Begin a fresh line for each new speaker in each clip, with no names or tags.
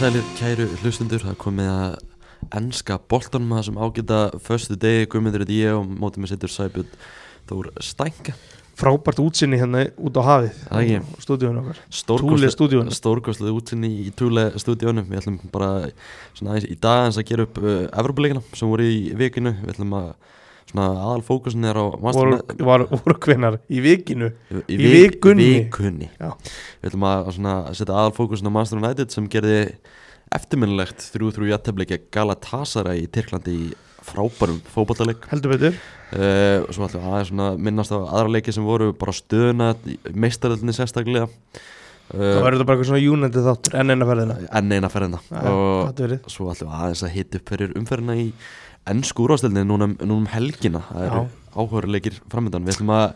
sælir kæru hlustundur, það er komið að ennska boltanum það sem ágita föstu degi, guðmyndir þetta ég og mótið með sittur Sæbjörn Þór Stænka.
Frábært útsinni hérna út á hafið á stúdíunum okkar. Túle stúdíunum
stórkostlega útsinni í Túle stúdíónu Við ætlum bara svona aðeins í dag að gera upp uh, Evropalegina sem voru í vikinu. Við ætlum að aðal fókusin er á
hvenar í vikinu?
Í,
í
vik-
vikunni.
vikunni. Við ætlum að svona, setja aðal fókusin á Master United sem gerði eftirminnilegt 3-3 jættefleiki Galatasaray í Tyrklandi í frábærum fótballtaleik
heldur betur.
Uh, og svo ætlum við aðeins svona minnast á aðra leiki sem voru bara stöðuna meistaröldinni sérstaklega.
Þá
uh,
verður bara eitthvað svona United þáttur enn eina ferðina.
enn eina ferðina.
Já,
og svo ætlum við aðeins að hita upp fyrir umferðina í ennsku úrvastelni núna, um- núna um helgina. Það eru áhugaðurleikir framöndan við ætlum að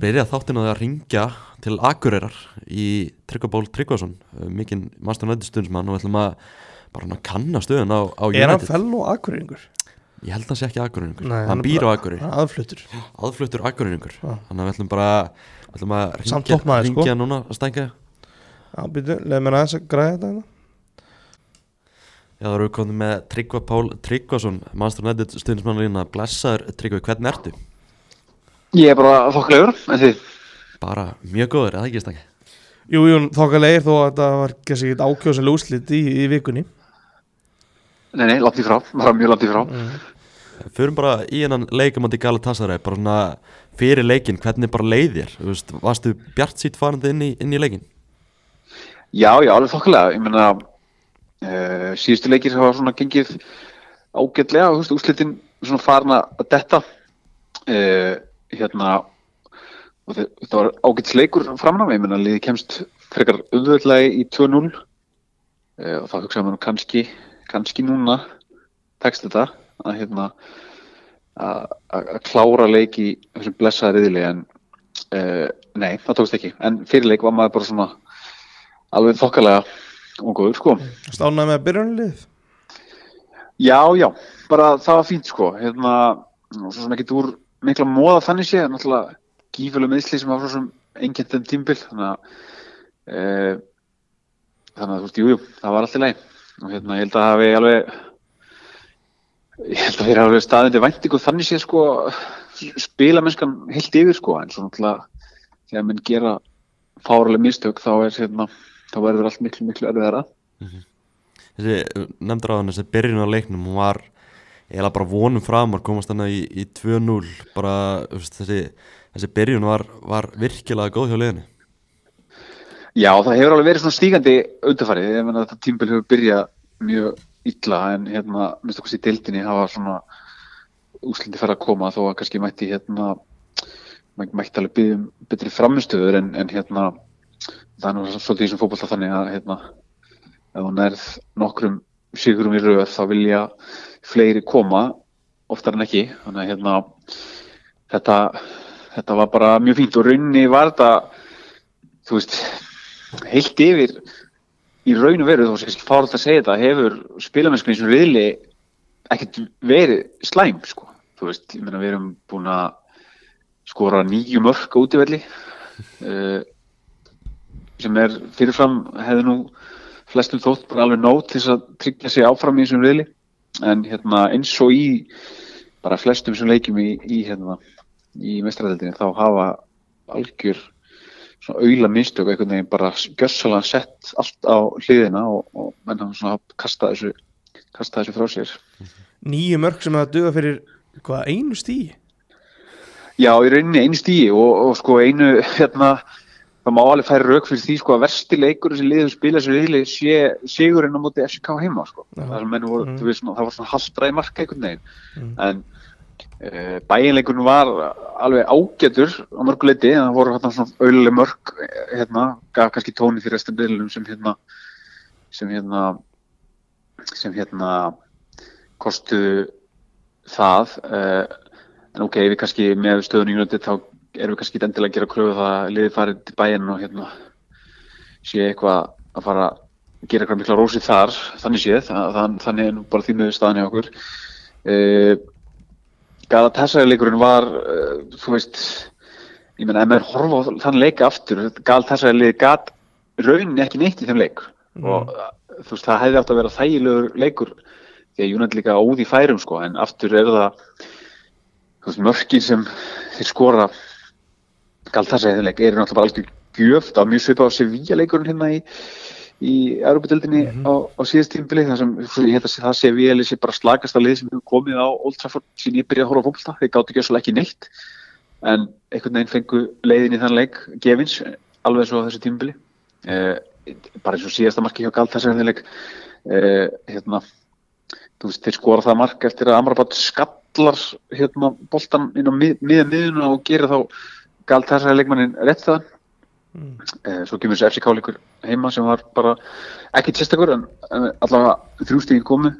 byrja þáttinu að ringja til Akureyrar í Tryggvaból Tryggvason mikinn Master United stundsmann og við ætlum að bara kanna stöðun á, á
er hann
United.
fell og akkurýringur
ég held að hann sé ekki Akureyringur hann býr á Akureyri.
hann aðfluttur.
Aðfluttur Akureyringur þannig að við ætlum bara við ætlum að ringja,
sko.
ringja núna að stænka
já býtu leið mér aðeins að græða þetta hérna.
Já, það eru komið með Tryggva Pál Tryggvason Master United stundismann lína blessaður Tryggva, hvernig ertu?
Ég er bara þokkalegur, en þið?
Bara mjög góður, eða ekki stænka?
jú, jú, þokkalegir þó að þetta var kannski ekkert ákjóðslega úslit í, í vikunni
Nei, nei, langt í frá, bara mjög langt í frá.
mm.
Förum bara í hennan leikamandi Galatasaray bara svona fyrir leikin, hvernig bara leiðir varstu bjart sýtt farandi inn í, inn í leikin?
Já, já, alveg þokkalega. Ég meina, uh, síðustu leikir hafa svona gengið ágætlega, þú veist, úrslitin svona farin að detta. Uh, hérna, og þe- þetta var ágæts leikur framnaf, ég meina, liði kemst frekar auðvöldlega í 2-0 uh, og þá hugsaðum við kannski, kannski núna tekst þetta að hérna að að- að klára leik í þessum blessaða riðli en nei, það tókst ekki. En fyrir leik var maður bara svona alveg þokkalega og góður sko.
Stánaði með byrjunlið
já, já, bara það var fínt sko. Hérna, svo sem ekki úr mikla móða þannig sé, náttúrulega gífuleg meðsli sem var svo sem einnkjönt þeim tímbil þannig að e, þannig að þú veist, jú, jú, það var alltaf leið og hérna, ég held að það hafi alveg ég held að þeir hafi alveg staðindi væntingu þannig sé sko spilamennskan heilt yfir sko. En svo náttúrulega þegar menn gera fáraleg mistök þá er hérna þá verður allt miklu miklu erfiðara.
Þessi, nefndur á hann, þessi byrjun á leiknum hún var eiginlega bara vonum framar komast hann í, í 2-0 bara, þessi, þessi byrjun var, var virkilega góð hjá liðinu.
Já, það hefur alveg verið svona stígandi auðvitaðfarið, ég menna að þetta tímbil hefur byrjað mjög illa en hérna, minnst okkur í deildinni hafa svona úslindi fara að koma þó að kannski mætti hérna mæ- mætti alveg byggjum betri framistöður en, en hérna það er nú svolítið í þessum fótbolta þannig að hérna ef þú nærð nokkrum sigurum í röð þá vilja fleiri koma oftar en ekki. Þannig að hérna þetta, þetta var bara mjög fínt. Og rauninni var þetta veist heilt yfir í raun og veru þó sem kannski fáralt að segja þetta hefur spilamennskunni sem riðli ekkert verið slæm sko. þú veist, ég meina við erum búin að skora nýju mörk á útivelli. uh, sem er fyrirfram hefði nú flestum þótt bara alveg nót til þess að tryggja sig áfram í þessum riðli. En hérna eins og í bara flestum sem leikjum í, í hérna í mestræðildinni þá hafa algjör svona auðla mistök einhvern veginn bara gjössalega sett allt á hliðina og, og menn hafa svona kastað þessu kastað þessu frá sér.
Nýju mörg sem það duga fyrir hvað, einu stíi
Já, í rauninni einu stíi og, og sko einu hérna það má alveg færi rauk fyrir því sko að versti leikur sem liður spila sér viðli sé sigurinn á móti FCK heima sko sem menn voru,
Mm.
veist, það var svona haldraði marka einhvern veginn
Mm.
en uh, bæinleikurinn var alveg ágætur á mörguleiti en það voru hérna svona auðlega mörg eh, hérna, gaf kannski tóni fyrir restum byrjunum sem hérna sem hérna sem hérna kostu það uh, en ok, við kannski með í United þá erum við kannski ekki endilega að gera kröfu það að liðið farið til bæinn og hérna sé eitthvað að fara að gera eitthvað mikla rósið þar þannig séð, það, þannig er nú bara því með staðan hjá okkur. Uh, Galatasaray leikurinn var uh, þú veist ég meina, ef maður horfa á þann leika aftur Galatasaray liðið gat rauninni ekki neitt í þeim leik. Og uh, þú veist, það hefði átt að vera þægilegur leikur því að United líka óð í færum sko, en aftur er það þú veist, mörkin sem þeir skora galt þess að leik eru náttúrulega bara algjör gjöf. Það var mjög svipað á Sevilla leikurinn hérna í í Europatildinni á, á síðast tímbili þar sem ég held að það sé vel sé bara slagast að lið sem hefur komið á Old Trafford sín ég byrjaði að horfa á fólkta, þeir gátt ekki ekki neitt. En einhvern veginn fengu leiðin í þann leik gefins alveg svo á þessu tímbili eh, bara eins og síðasta marki hjá Galt þessu leik eh, hérna þú veist, þeir skora það mark eftir að Amrabat skallar hérna boltan inn á mið- miðja miðuna og gerir þá Galt þessu leikmannin rétt það Eh, svo kemur þessi FCK leikur heima sem var bara ekki testakur en, en allavega þrjústíðin komu.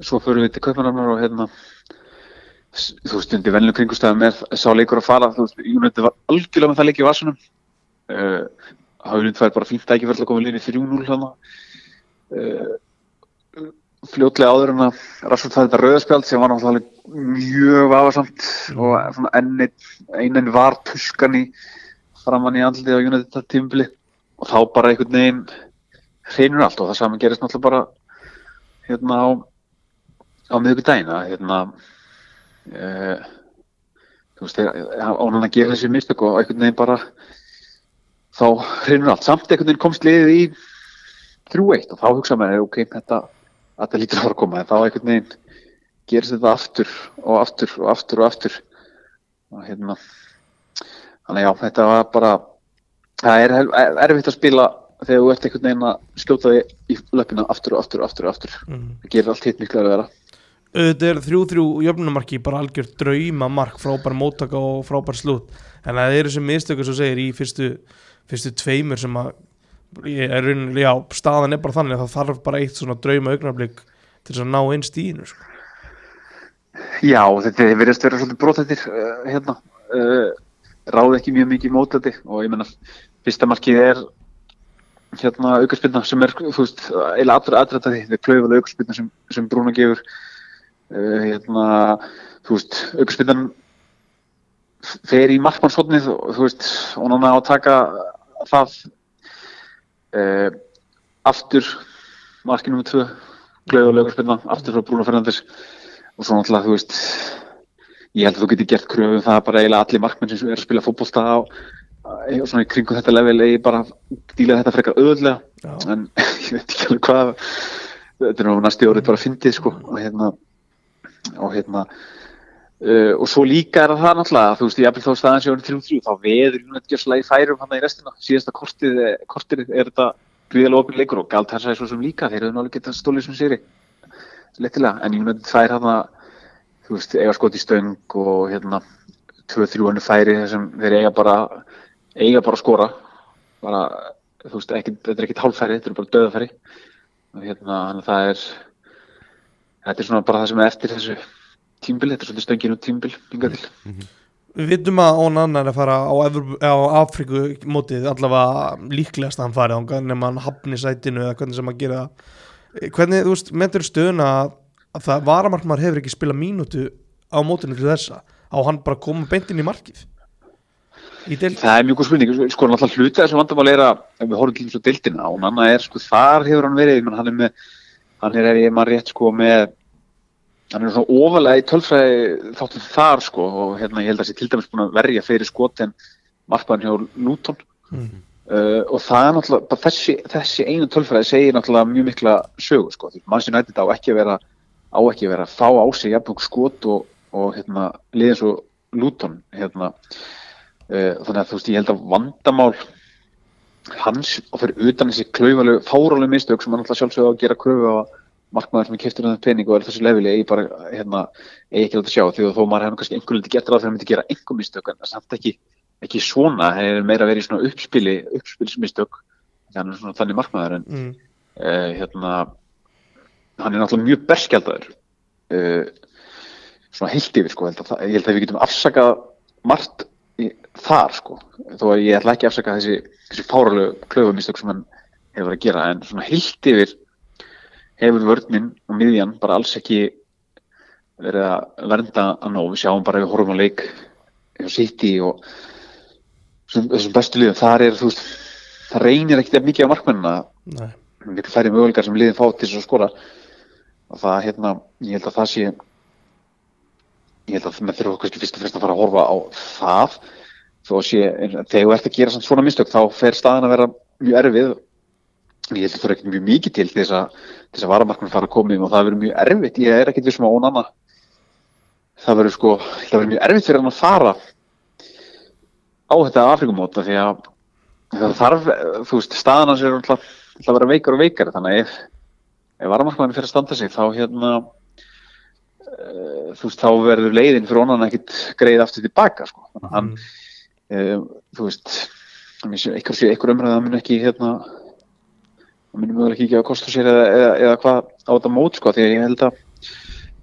Svo förum við til Kaupanarnar og hérna þú veist, undir venlu kringustæðum er sá leikur að fara, þú veist, United var algjörlega með það leik í vasunum uh, Haflind fær bara fínt tækifært að koma líni 3-0 hérna uh, fljótlega áður en að Rashford það þetta rauðarspjald sem var náttúrulega mjög og svona enn einn enn var tuskan í framann í andlið á United þetta tímabili. Og þá bara einhvern veginn hreinur allt og það saman gerist náttúrulega bara hérna á á miðvikudaginn að hérna uh, þú veist, ánum að gera þessi mistök og einhvern veginn bara þá hreinur allt, samt einhvern veginn komst liðið í 3-1 og þá hugsa maður, ok, þetta þetta lítur að fara að koma, en þá einhvern veginn gerist þetta aftur og aftur og aftur og aftur. Og hérna þannig já, þetta var bara það er er- erfitt að spila þegar þú ert einhvern veginn að skjóta þig í löpina aftur og aftur og aftur og aftur.
Mm.
það gerir allt hitt miklu að vera
auðvitað er þrjú þrjú jöfnumarki bara algjör drauma mark, frábær móttaka og frábær slút en það eru sem mistökur sem segir í fyrstu, fyrstu tveimur sem að ég er raunin, já, staðan er bara þannig að það þarf bara eitt svona drauma augnablík til að ná inn stíðinu sko.
Já, þetta hefur verið að vera svolítið brothættir uh, hérna. Uh, ráði ekki mjög mikið mótlæti og ég menna fyrsta markið er hérna aukarspilna sem er, þú veist, eiginlega allra aðræta því, þetta er klaufalega aukarspilna sem, sem Brúna gefur. Uh, hérna, þú veist, aukarspilnan fer í markmannshotnið og þú veist, og hann á að taka það uh, aftur markið nummer 2 klaufalega aukarspilna, aftur frá Brúna Fernandes. Og svo náttúrulega, þú veist ég held að þú getur gert kröfum það bara eiginlega allir markmenn sem er að spila fótbolta á á- svona í kringu þetta level eigi bara að díla þetta frekar
Já.
en ég veit ekki alveg hvað þetta er nú næstu árið bara fyndið sko. Og hérna og hérna uh, og svo líka er það náttúrulega þú veist, ég eftir þá staðan er 3-3 þá veður hún eitthvað slæði færum hann í restina. Síðasta kortið, kortið er þetta gríðalega opin leikur og galt þess að svo sem líka þeir eru náttúrulega getað stólið sem séri lettilega, en United fær hann þú veist, eiga skot í stöng og hérna 2-3 hannu færi þar sem þeir eiga bara eiga bara að skora. Bara, þú veist, ekki, þetta er ekkit hálffæri þetta er bara döðafæri og hérna, að það er þetta er svona bara það sem er eftir þessu tímbil, þetta er svolítið stöngin út tímbil hingað til.
Við vitum að Ón Annar er að fara á, á Afríku mótið allavega líklegast að hann farið ánga nema hann hafni sætinu eða hvernig sem að gera. Það Hvernig, þú veist, mentur stöðuna að, að það varamarkmaður hefur ekki spilað mínútu á mótinu til þessa? Á hann bara að koma beintinn í markið?
Það er mjög góð spurning, sko náttúrulega hluti af þessu vandamál er að ef við horfum til þessu deildina og Nanna er sko þar hefur hann verið, menn hann er með hann er ef ég maður rétt sko með hann er svona ofalega í tölfræði þáttum þar sko og hérna ég held að sé til dæmis búin að verja fyrir skotin markmann hjá Luton
Mm.
uh, og það er náttúrulega þessi, þessi einu tölfræði segir náttúrulega mjög mikla sögu sko, því mann sem nættið á ekki að vera á ekki að vera að fá á sig jafnveg skot og, og hérna liðin svo Luton hérna uh, þannig að þú veist ég held að vandamál hans og fyrir utan þessi klaufaleg fárálegu mistök sem hann sjálfsögðu á að gera kröfu á markmaður sem er keftur um pening og er þessu leveli eigi bara hérna, eigi ekki að láta sjá því að þó maður hefur kannski einhver liti gert ráð að hann myndi gera einhver mistök en samt ekki, ekki svona það er meira verið í svona uppspili uppspilsmistök þannig að er svona þannig markmaður en
mm.
uh, hérna hann er náttúrulega mjög berskjaldaður uh, svona heilt yfir sko held að, það- ég held að við getum afsakað margt í, þar sko þó að ég ætla ekki að afsaka þessi, þessi fáralegu klöfumistök sem hann hefur verið að gera en svona heilt yfir hefur vörninn og miðjan bara alls ekki verið að vernda að ná við sjáum bara við horfum á leik hjá City og þessum, bestu liðum þar er þú veist það reynir ekkert mikið á markmennina. Miklu færri möguleikar sem liðin fá til þess að skora. Og það hérna, ég held að það sé ég held að með þurfa kannski fyrst og fremst að fara að horfa á það. Þó sé, þegar þú ert að gera svona mistök þá fer staðan að vera mjög erfið ég held að það er ekki mjög mikið til þess að, að varamarkmann fara að koma um og það verður mjög erfitt, ég er ekkit vissum að ónanna það verður sko það verður mjög erfitt fyrir hann að fara á þetta Afrikumóta því að það þarf, þú veist, staðan hans er alltaf að vera veikar og veikar þannig að ef, ef varamarkmann fyrir að standa sig þá hérna uh, þú veist, þá verður leiðin fyrir onan ekkit greið aftur tilbaka sko. þannig að hann uh, þú veist einhver, einhver umræða mun ekki hérna það munum mögulega ekki að kosta sér eða, eða, eða hvað á þetta mót sko, því að ég held að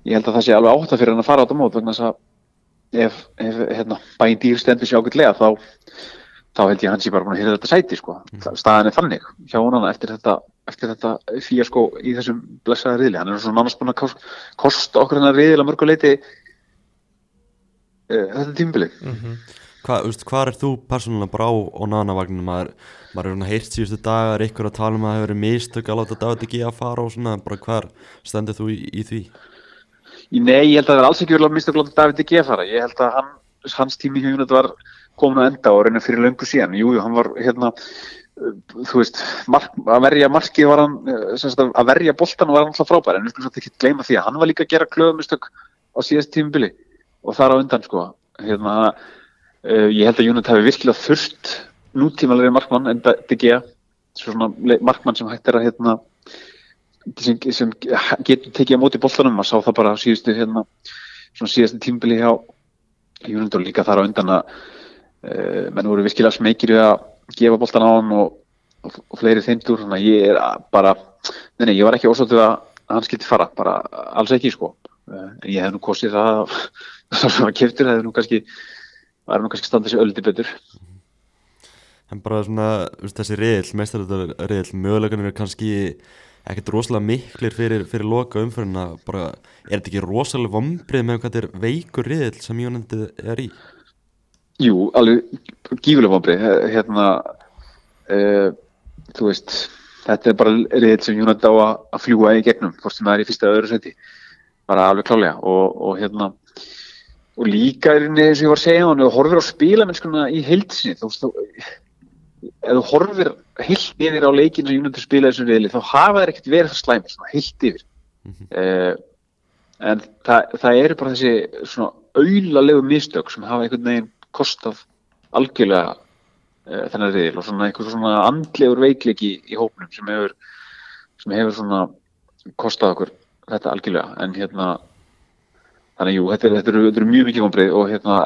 ég held að það sé alveg átt að fyrir hann að fara á þetta mót vegna þess að ef, ef hérna, bæinn dýr stendur sér ágætlega þá þá held ég að hans sé bara búin að hýra þetta sæti sko. staðan er þannig hjá honana eftir þetta, eftir þetta fýja sko í þessum blessaða riðli, hann er svona nánast búin að kost, kosta okkur riðil að mörguleiti uh, þetta tímbili
mm -hmm.
Hvað, er þú persónulega brá og nanavagninu maður, maður er svona heyrt síðustu dagar ykkur að tala um að það hefur verið mistök að láta David ekki að fara og svona, bara hvað stendur þú í, í því?
Nei, ég held að það er alls ekki verið að mistök að láta David ekki að fara, ég held að hann, hans tími í hugin var komin að enda og reyna fyrir löngu síðan, jújú, hann var hérna, þú veist, mark, að verja markið var hann, sagt, að verja boltan var hann alltaf frábær, en við skulum ekki gleyma því að hann var líka að gera klöðumistök á síðast tímubili og þar á undan sko, hérna Uh, ég held að Júnat hefði virkilega þurft nútímalegri markmann en DG svona markmann sem hægt er að hérna, sem, sem getur tekið á móti bóltanum, maður sá það bara síðustu hérna, svona síðastu tímbili hjá Júnat og líka þar á undan að uh, menn voru virkilega smekir við að gefa bóltan á hann og, og, og fleiri þeindur, þannig að ég er bara nei, nei, ég var ekki ósáttu að hann skilti fara, bara alls ekki sko. Uh, en ég hef nú kostið það það sem var keftur, hefur nú kannski það er nú kannski standað sér öldi betur.
En bara svona, þessi reyðl, meistaröldur reyðl, möguleganir er kannski ekkert rosalega miklir fyrir, fyrir loka umfyrirna, bara er þetta ekki rosalega vombrið með hvað þetta er veikur reyðl sem Jónendið er í?
Jú, alveg gífulega vombrið, hérna, uh, þú veist, þetta er bara reyðl sem Jónendið á að, að fljúa í gegnum, hvort sem það er í fyrsta öðru seti, bara alveg klálega og, og hérna, og líka er einnig eins og ég var að segja hann þú horfir á spílamennskuna í heilsinni þú veist, ef þú horfir heilt yfir á leikinu sem Júnundur spila þessum reyðli, þá hafa það ekkert verið það slæmið, svona heilt yfir mm -hmm. uh, en það, það eru bara þessi svona auðlalegu mistök sem hafa einhvern veginn kostað algjörlega uh, þennan reyðil og svona einhvern svona andlegur veikleiki í hópnum sem hefur sem hefur svona kostað okkur þetta algjörlega, en hérna þannig jú, þetta, þetta, eru, þetta eru mjög mikið vonbreið og hérna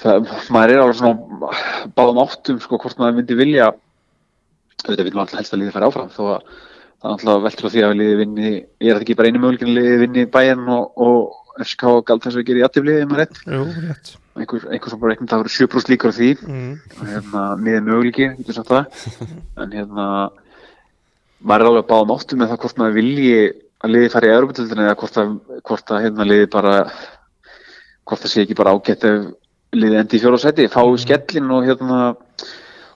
það, maður er alveg svona báðum áttum sko hvort maður myndi vilja þetta vil maður alltaf helst að liði færa áfram þó að það er alltaf veldur á því að liði vinni ég er ekki bara einu möguleikin liði vinni bæinn og, og FSK og galt þess að gera í aðtifliði maður rétt,
Jú, rétt.
einhver, einhver sem bara reiknum það voru 7% líkur á því
Mm.
hérna miðið möguleiki, getur sagt það en hérna maður er alveg báðum áttum með það hvort maður vilji að liði fara í Európa-tildinu eða hvort að, hvort að hérna liði bara hvort það sé ekki bara ágætt ef liði endi í fjóra seti, fái skellin og hérna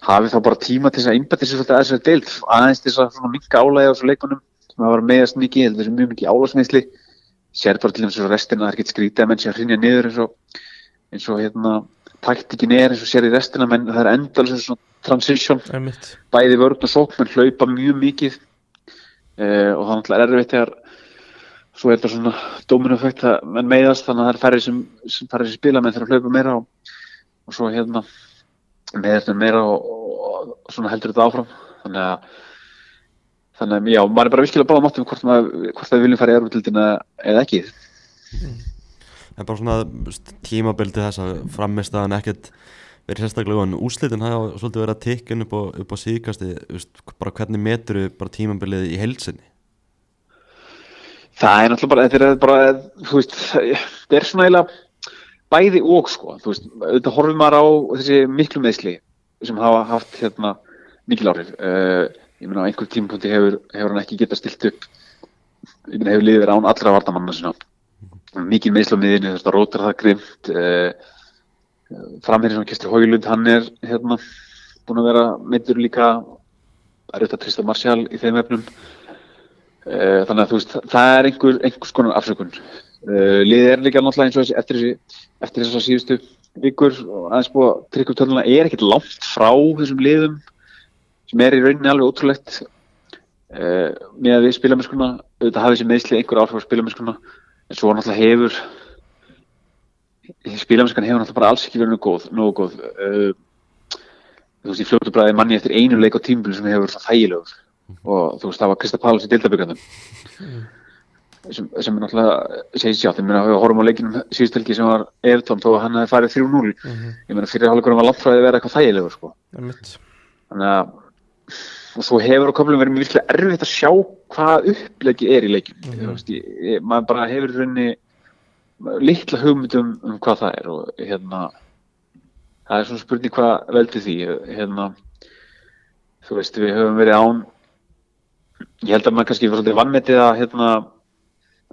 hafi þá bara tíma til þess að einbætti sér svolítið að þessari deild. Aðeins til þess að minka álægi á þessu leikunum sem að vera meðast mikið, heldur þessi mjög mikið álægsmeðsli sér bara til þess að restina það er ekkert skrítið að menn sé að hrinja niður eins og eins og hérna taktikin er eins og sér í restina menn það er endalins svona transition
Einmitt.
bæði vörn uh, og það náttúrulega er erfitt þegar svo er þetta svona dóminufætt að menn meiðast þannig að það er færri sem, sem færri sem spila menn þegar að hlaupa meira og, og svo hérna meiðast menn meira og, og, og svona heldur þetta áfram. Þannig að þannig að já, maður er bara virkilega báða máttum hvort, hvort það viljum fara í erfutildina eða ekki.
En bara svona tímabildi þess að frammistaðan ekkert verið sérstaklega en úslitin hafa svolítið verið að tikka upp á, upp á síðkasti bara hvernig metur bara tímabilið í heilsinni
Það er náttúrulega bara, þetta er bara, þú veist, þetta er svona eiginlega bæði og sko, þú veist, auðvitað horfum maður á þessi miklu meðsli sem hafa haft hérna mikil áhrif. Uh, ég meina á einhver tímapunkti hefur, hefur hann ekki getað stilt upp, ég meina hefur liðið verið án allra vartamanna sinna. Mikil meðsli á miðinu, þú veist, að rótar það grimt, uh, framherri sem Kjæstur Hóilund, hann er hérna búin að vera meittur líka erfitt að trista Martial í þeim efnum. Uh, þannig að þú veist það er einhver, einhvers konar afsökun. Uh, liðið er líka náttúrulega eins og þessi eftir, eftir þess að síðustu vikur og aðeins búið að tryggja upp töluna er ekkert langt frá þessum liðum sem er í rauninni alveg ótrúlegt. Uh, með að við spilamennskuna auðvitað hafi þessi meðsli einhver áhrif á spilamennskuna en svo náttúrulega hefur spilamennskan hefur náttúrulega bara alls ekki verið góð, nógu góð. Uh, þú veist, ég fljótu bræði manni eftir einu leik á tímbilu sem hefur þægilegur. Og þú veist, það var Krista Páls í Dildaböggjandum sem, sem er náttúrulega segið sjálf, ég meina, við horfum á leikinum síðustelgi sem var Evertón þó að hann hefði farið 3-0 ég meina, fyrirháleikurinn var langt frá því að vera eitthvað þægilegur sko. Þannig að og svo hefur á köflum verið mjög virkilega erfitt að sjá hvað upplegi er í leikjum litla hugmyndum um hvað það er og hérna það er svona spurning hvað veldi því hérna þú veist við höfum verið án ég held að maður kannski var svolítið vannmetið að hérna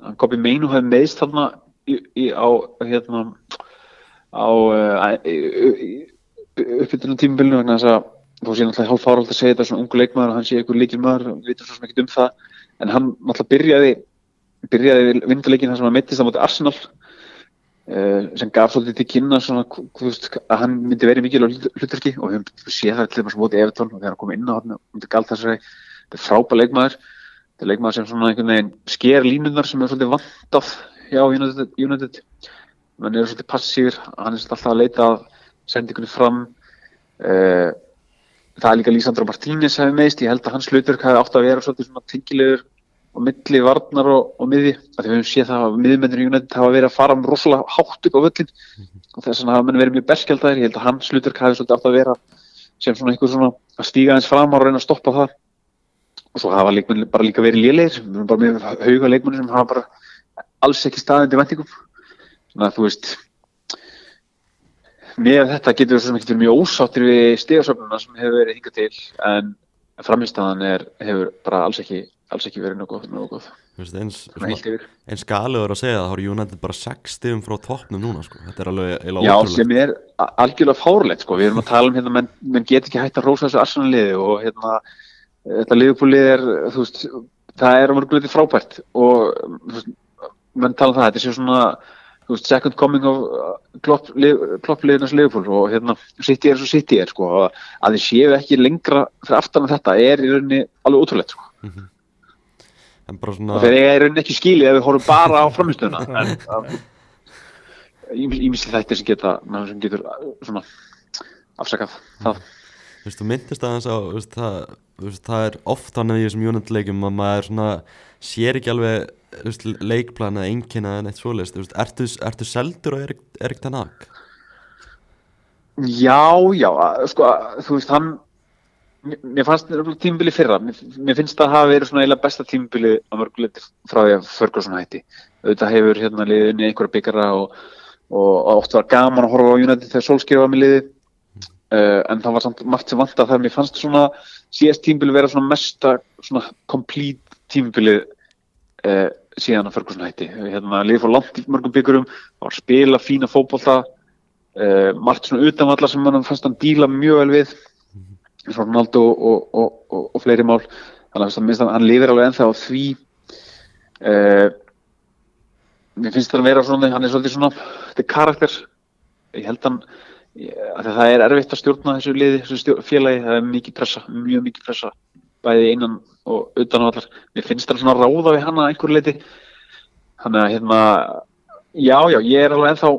að Kobi Meinu hefði meðst þarna í, í, á hérna á uh, uppbytunum tímabilinu vegna þess að þó sé náttúrulega hálf fáralt að segja þetta svona ungu leikmaður og hann sé einhver leikilmaður og við veitum svo ekkert um það. En hann náttúrulega byrjaði byrjaði vinduleikin þar sem hann mittist á móti Arsenal sem gaf svolítið til kynna svona, veist, að hann myndi verið mikilvæg hlutverki og við höfum séð það til þess að móti Evertón og þegar hann kom inn á hann myndi galt þessari, þetta er frábæð leikmaður. Þetta er leikmaður sem svona einhvern veginn sker línunar sem er svolítið vantaf hjá United, United. hann er svolítið passífur, hann er svolítið alltaf að leita að sendingunni fram. Uh, það er líka Lísandro Martínez hefði meðist, ég held að hans hlutverk hefði átt að vera svolítið tengilegur og milli varnar og, og miði að við höfum séð það að miðmennir í United hafa verið að fara rosalega hátt upp á völlin og þess vegna hafa menn verið mjög berskjaldæðir ég held að hans hlutverk hefði svolítið átt að vera sem svona einhver svona að stíga eins fram og reyna að stoppa það og svo hafa leikmenn bara líka verið lélegir. Við erum bara með hauga leikmenn sem hafa bara alls ekki staðið til vendingum þannig að þú veist með þetta getur við svo sem ekki verið mjög ósáttir við stigasöfnuna sem hefur verið hingað til en framistæðan er, hefur bara alls ekki, alls ekki verið nokkuð, nokkuð.
Eins galiður að segja það, þá er United bara 6 stigum frá toppnum núna sko. þetta er alveg
Já,
ótrúlegt
sem er algjörlega fárlegt sko. við erum að tala um hérna, menn, menn get ekki hægt að rósa þessu Arsenal-liði og hérna þetta liðbúlið er, veist það er mörguleiti frábært og veist, menn tala um það, þetta sé svona veist, second coming of uh, klopp- lið- kloppliðinars liðbúl og hérna City er svo City er sko að þið séu ekki lengra fyrir aftan að þetta er í rauninni alveg ótrúlegt sko
en bara
og
svona
þeir eiga í rauninni ekki skilið ef við horfum bara á framistöðuna en ímisli þættir sem geta sem getur uh, svona afsakað það.
Þú veist, þú myndist aðeins á, veist, það, veist, það er oft þannig í þessum United leikum að maður svona sér ekki alveg leikplan eða einkenna eða neitt svoleiðist, þú veist, ertu, ertu seldur og Erik, Erik Ten Hag?
Já, já, að- sko, að- þú veist, hann mér- fannst tímbili fyrra. Mér, finnst það hafa verið svona eiginlega besta tímbili á mörguleitir frá því að Ferguson hætti. Auðvitað hefur hérna liðinni einhverja byggara og, og, oft var gaman að horfa á United þegar Solskjaer var með liði uh, en það var samt margt sem vant að það mér fannst svona síðast tímbili vera svona mesta svona complete tímbili uh, síðan að Ferguson hætti. Hérna liði fór langt í mörgum byggurum var að spila fína fótbolta. Uh, margt svona utanvallar sem hann fannst hann díla mjög vel við Ronaldo og, og, og, og fleiri mál. Þannig að minnst hann, hann lifir alveg ennþá því uh, mér finnst það að vera svona hann er svolítið svona, þetta er karakter. Ég held hann það er erfitt að stjórna þessu liði þessu stjórn, félagi, það er mikið pressa mjög mikið pressa, bæði innan og utan á allar, mér finnst það svona ráða við hann að einhverju leiti þannig að hérna, já já ég er alveg ennþá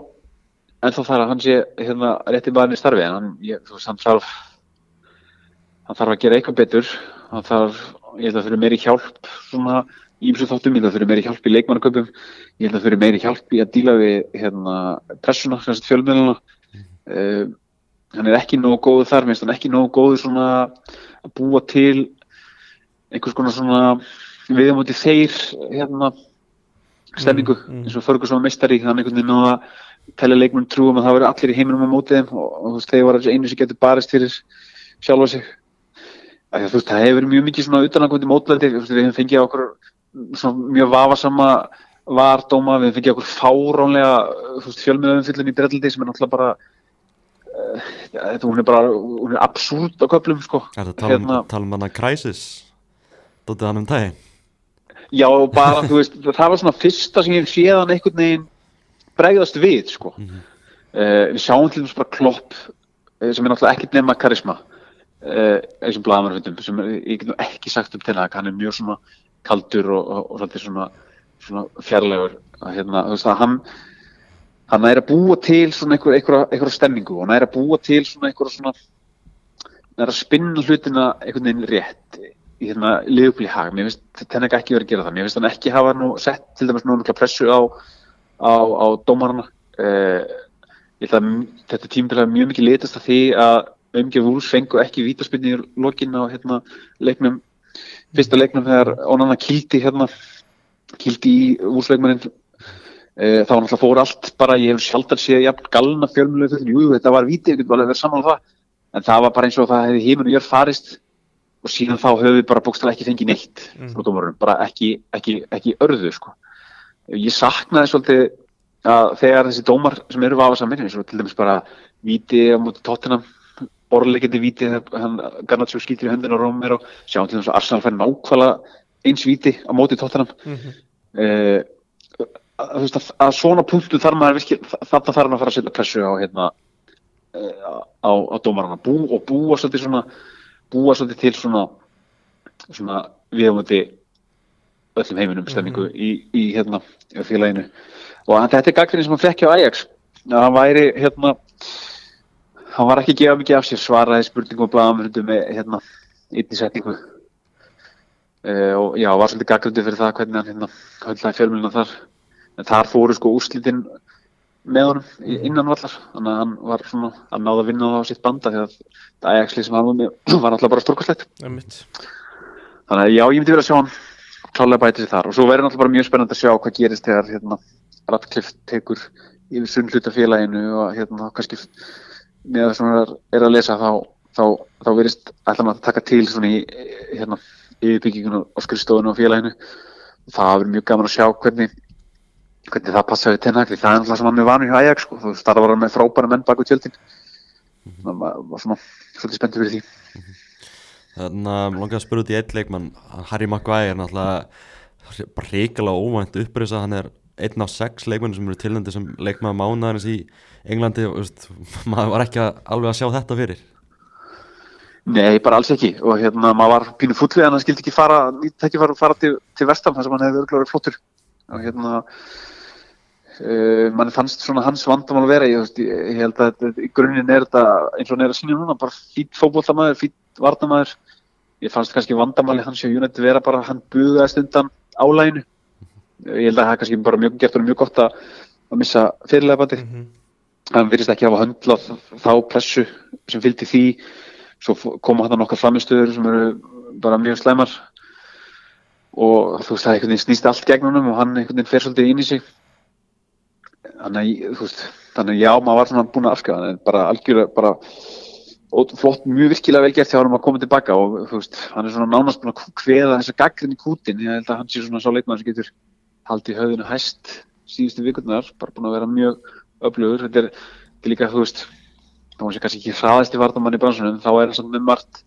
ennþá þar að hann sé hérna rétti í starfi en hann, ég, þú veist, hann þarf hann þarf að gera eitthvað betur. Hann þarf, ég held að fyrir meiri hjálp svona ímsu þáttum, ég held að fyrir meiri hjálp í leikmannaköpum, ég held að fyrir meiri hjálp í að díla við hérna pressuna, semst fjölmiðluna uh, hann er ekki nógu góður þar, minnst hann ekki nógu góður svona að búa til einhvers konar svona viðamóti þeir hérna stemmingu,
Mm, mm.
eins og Ferguson var meistari þannig einhvern veginn að telja leikmenn trúum að það verður allir í heiminum á mótið þeim og, og þú veist, þeir var einu sem getur barist fyrir sjálfa sig að, veist, það hefur verið mjög mikið svona utanankvæmdi mótlæti, við hefum fengið okkur svona mjög vafasama vardóma, við hefum fengið okkur fáránlega fjölmiðaumfyllun í brellandi sem er náttúrulega bara þetta, hún er bara, hún er absúrt á köflum sko.
Er tala um,
Hérna-
tala um hana Crisis? Dótið hann um daginn?
Já, bara, þú veist, það var svona fyrsta sem ég séð hann einhvern veginn bregðast við, sko.
Mhm.
uh, við sjáum til þess bara klopp uh, sem er náttúrulega ekkert nema karisma uh, þessum blaðamannfundum sem er, ég get nú ekki sagt um tenna hann er mjög svona kaldur og, og, og svona, svona fjarlægur. Að hérna, þú veist að hann hann er að búa til svona einhver, einhver, einhver stemningu og hann er að búa til svona einhver svona hann er að spinna hlutina einhvern veginn rétt í hérna liðupli hag, mér finnst Tennek ekki verið að gera það, mér finnst hann ekki hafa nú sett til dæmis nú mikla pressu á á, á dómarana. Uh, ég held að þetta tímabil hafi mjög mikið litast að því að umgjörð Vúls fengu ekki vítaspinni í lokin á hérna leiknum fyrsta leiknum þegar Onana kildi hérna kildi í Vúlsleikmannin uh, þá náttúrulega fór allt bara, ég hef sjaldan séð jafn galna fjölmjölu fyrir, jú þetta var vítið, ég get alveg verið saman á það en það var bara eins og það hefði heiminn og jörð farist og síðan þá höfum við bara bókstæðlega ekki fengið neitt
Mm.
bara ekki, ekki, ekki örðu sko. Ég saknaði svolítið að þegar þessi dómar sem eru vafa saman, eins og til dæmis bara víti á móti tóttina borleikindi víti þegar hann Garnatsjó skýtir í höndin á Rómir og sjáum til dæmis að Arsenal fær nákvæmlega eins víti á móti tóttina
Mhm.
uh, að, þú veist, að, að svona punktu þarf maður þarna þarf hann að fara að setja pressu á hérna uh, á, á dómarana. Bú, og búa svolítið svona búa svolítið til svona svona viðmöndi öllum heiminum stemningu í, í hérna félaginu. Og þetta er gaggrinni sem hann fekk hjá Ajax að hann væri hérna hann var ekki að gefa mikið af sér svaraði spurningum og blaðamöndum með hérna einni setningu. Uh, og já, var svolítið gaggrindi fyrir það hvernig hann hérna höllaði fjölmjöluna þar. En þar fóru sko úrslitin með honum innan vallar. Þannig að hann var svona að náða að vinna á sitt banda því að það Ajax-lið sem hann var með var alltaf bara
Einmitt.
þannig að já, ég myndi vera að sjá hann klálega bæti sig þar. Og svo verður náttúrulega bara mjög spennandi að sjá hvað gerist þegar hérna, Radcliffe tekur yfir sunnhlutafélaginu og hérna kannski með það sem hann er, að lesa þá, þá, þá verist hann að taka til svona í hérna, yfirbyggingun og skrifstofinu og félaginu. Það verður mjög gaman að sjá hvernig hvernig það passa við tennakli það er náttúrulega sem hann er vanur hjá Ajax sko. þú það var hann með frábæra menn baku tjöldin. Þannig að maður var svona svolítið spenntur fyrir því.
Þannig að langaði að spyrja út í eitt leikmann. Harry Maguire er náttúrulega bara reykjala óvænt upprisa hann er einn af sex leikmannir sem eru tilnændi sem leikmaður mánaðarins í Englandi og veist, maður var ekki að, alveg að sjá þetta fyrir.
Nei, bara alls ekki. Og hérna maður var pínu fullið en hann skildi ekki fara ekki fara, fara til, til vestam þar sem hann hefði verið flottur. Og hérna uh, mann fannst svona hans vandamál vera ég, veist, ég, held að í grunninn er þetta eins og hann er að sína núna bara fýtt fótbollamæður, fýtt varnamæður ég fannst kannski vandamáli hans hjá United vera bara að hann bugaðist undan álæginu ég held að það er kannski bara mjög gert og mjög gott að, að missa fyrirlega bandi
Mhm.
hann virðist ekki hafa höndlað þá pressu sem fylgdi því. Svo koma hann nokkar framistöður sem eru bara mjög slæmar. Og þú veist það einhvern veginn snýst allt gegn honum og hann einhvern veginn fer svolítið inn í sig. Þannig að þú veist þannig að já, maður var svona búin að afskjáða hann en bara algjörlega bara flott, mjög virkilega vel gert hjá hann að koma tilbaka og þú veist, hann er svona nánast búin að kveða þessa gaggrinni kútin, ég held að hann sé svona sá leikmann sem getur haldið höfðinu hæst síðustu vikurnar, bara búin að vera mjög öflugur, þetta er, er líka, þú veist þá hann sé kannski ekki hraðist í vartamann í bransunum, þá er hann samt með margt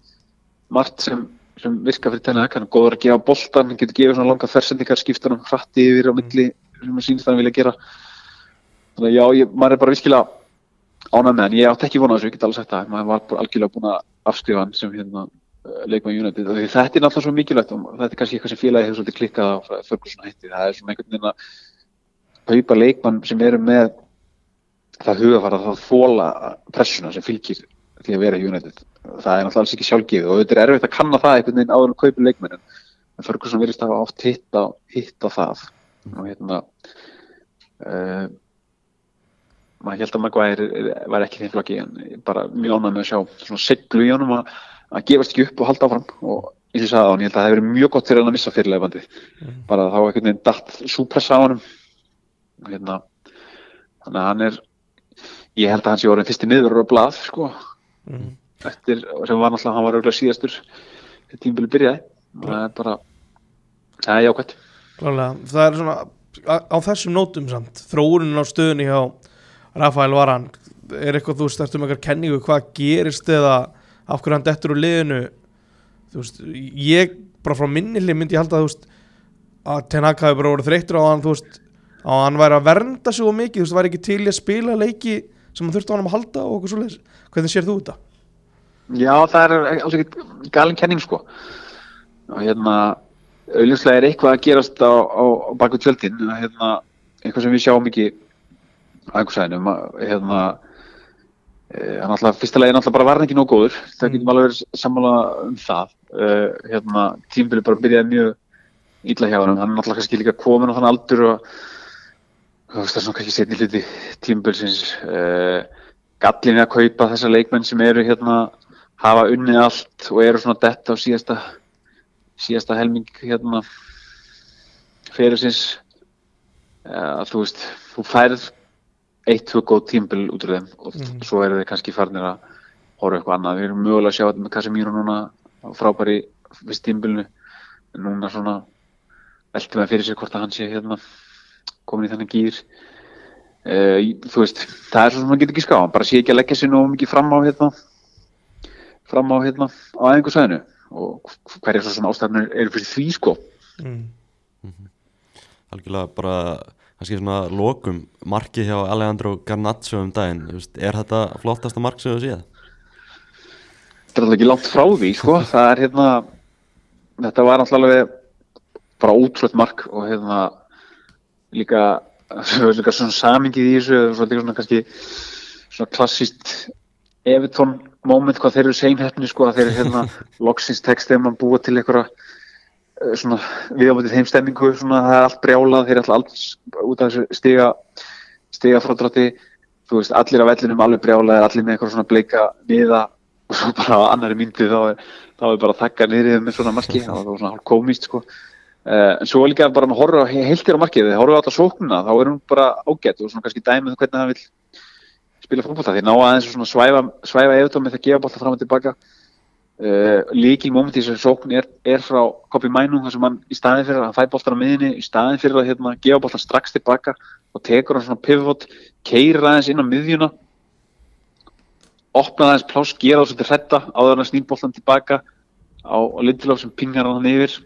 margt sem, sem virka fyrir tenni hann er góður að gefa boltan, hann getur gefið svona langa fersendikar, skipta hann hratti yfir á milli sem hann sýnst hann vilja gera. Þannig að já, ég, maður er bara virkilega ánægð með hann, ég átti ekki vonað þessu, ég get alveg sagt það. Maður var algjörlega búin að afskrifa hann sem hérna leikmann United, Af því þetta er náttúrulega svo mikilvægt og þetta er kannski eitthvað sem félagi hefur svolítið klikkað á Ferguson hætti, það er svona einhvern veginn að kaupa leikmann sem eru með það hugafara það þóla pressuna sem fylgir því að vera í United. Það er náttúrulega alls ekki sjálfgefið og þetta er erfitt að kanna það einhvern veginn áður en kaupa leikmenn en Ferguson verðist að hafa oft hitt á, hitt á það. Og hérna uh, maður held að Maguire var ekki í þeim flokki en bara ánægð með að sjá svona seglu í honum að, að gefast ekki upp og halda áfram. Og eins og ég sagði á hann, ég held að það hefur verið mjög gott fyrir hann að missa fyrirlega bandi. Bara þá einhvern veginn datt súpressa á og hérna þannig að hann er ég held að hann sé orðin fyrsti miður á blað sko,
Mhm.
eftir, sem var náttúrulega hann var auðvitað síðastur þegar tímabili byrjaði. Og það er bara það er jákvæmt
Klálega, það er svona á, á þessum nótum samt þróunin á stöðunni hjá Rafael Varan er eitthvað, þú með eitthvað kenningu hvað gerist eða af hverju hann dettur úr liðinu þú veist, ég bara frá minni hlið myndi ég halda þú veist að Tenaka hefur bara voruð þreyttur á hann þú veist, að hann væri að vernda og mikið, þú veist, væri ekki til í að spila leiki sem hann þurfti á hann að halda og okkur svo hvernig sér þú þetta?
Já, það er alls ekki galin kenning sko og hérna auðvitað er eitthvað að gerast á, á, á baku tjöldin hérna, eitthvað sem við sjáum ekki að einhver sæðinum hérna hann alltaf, fyrsta legin alltaf bara var ekki nóg góður. Það getum alveg verið sammála um það. E, hérna, tímbili bara byrjaði mjög ítla hjá hann hann er alltaf kannski líka komin á þann aldur og það er svona kannski setni hluti tímbilsins e, gallin er að kaupa þessa leikmenn sem eru hérna hafa unnið allt og eru svona dett á síðasta síðasta helming hérna fyrir sinns uh, þú veist, þú færð eitt, tvö góð tímbil út úr þeim og mm. svo eru þeir kannski farnir að horfa eitthvað annað, við erum mögulega að sjá þetta með Casemiro núna frábæri fyrst tímbilinu, en núna svona veltum við fyrir sér hvort að hann sé hérna komin í þennan gýr uh, þú veist, það er svo sem maður getur ekki ská, hann bara sé ekki að leggja sér nú mikið fram á hérna fram á hérna á aðeingu sæðinu og hverja svo svona ástæðanir eru fyrir því sko mm.
Mm -hmm. Algjörlega bara kannski svona lokum marki hjá Alejandro Garnaccio um daginn Just, er þetta flottasta mark sem þú séð?
Þetta er alltaf ekki langt frá því sko það er hérna þetta var alltaf bara ótrútt mark og hérna líka, líka svona samingið í þessu svona kannski svona klassíst Evertón moment hvað þeir eru seinhæfni sko að þeir eru hérna loksins textið að búa til einhverja uh, svona viðámatið þeim stemmingu svona það er allt brjálað, þeir er alltaf út af þessu stiga stiga frádrátti, þú veist allir á vellinum alveg brjálað, allir með eitthvað svona bleika niða og svo bara á annari myndi þá er, þá er bara þakka niðrið með svona marki, það var svona hálf komist sko. Uh, en svo líka bara að horfa heiltir á markið, þegar horfa á þetta sóknuna þá er hún bara ágætt og svona kannski dæmið um hvernig það vil spila fólkbólta því ná aðeins svona svæfa, svæfa uh, líkil móment í þessu sókn er, er frá Kopi Mænum þar sem hann í staðin fyrir að hann fæ bóltan á miðinni í staðin fyrir að hérna, gefa bóltan strax tilbaka og tekur hann svona pivot keirir aðeins inn á miðjuna opnaði aðeins pláss gera það svolítið hrætta áður hann snýr bóltan tilbaka á, á Lindelof sem pingar hann yfir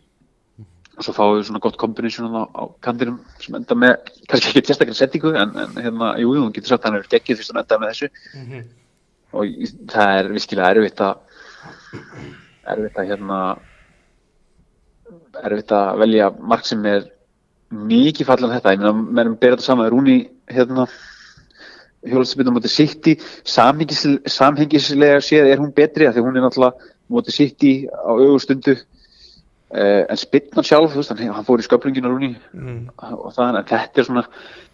og svo fáum við svona gott kombination á, á kantinum sem enda með, kannski ekki sérstaklega settingu en, en hérna, jú, þú getur sagt að hann er geggið fyrst að enda með þessu mm -hmm. og það er viskilega erfitt að erfitt að hérna erfitt að velja mark sem er mikið fallan þetta, ég meina, með erum berað saman. Rúni, hérna hjólastabindum motið City samhengislega séð er hún betri af því hún er náttúrulega motið City á augustundu Uh, en Spittnar sjálf, þú veist, hann, hann fór í sköplinginu rúni mm. og það, en þetta er svona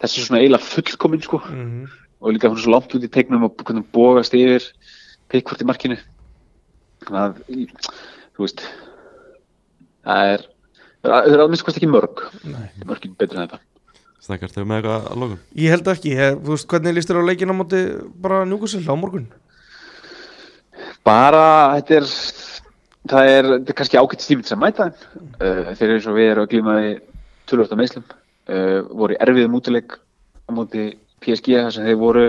þessi svona eiginlega fullkominn sko. Mm. og líka hann er svo langt út í tegnum og hvernig bógast yfir pikkvart í markinu þannig að, þú veist það er það er alveg sko ekki mörg Nei. mörgin betur en þetta
Snakkar þau með eitthvað að lókum?
Ég held ekki, ég, þú veist, hvernig líst þér á leikinu á móti bara njúkusill á morgun?
Bara, þetta er það er, er kannski ágætt stímið sem mæta þeim uh, þeir eru eins og við erum að glímaði tölvölda meðslum uh, voru í erfiðum útileg á móti PSG þar sem þeir voru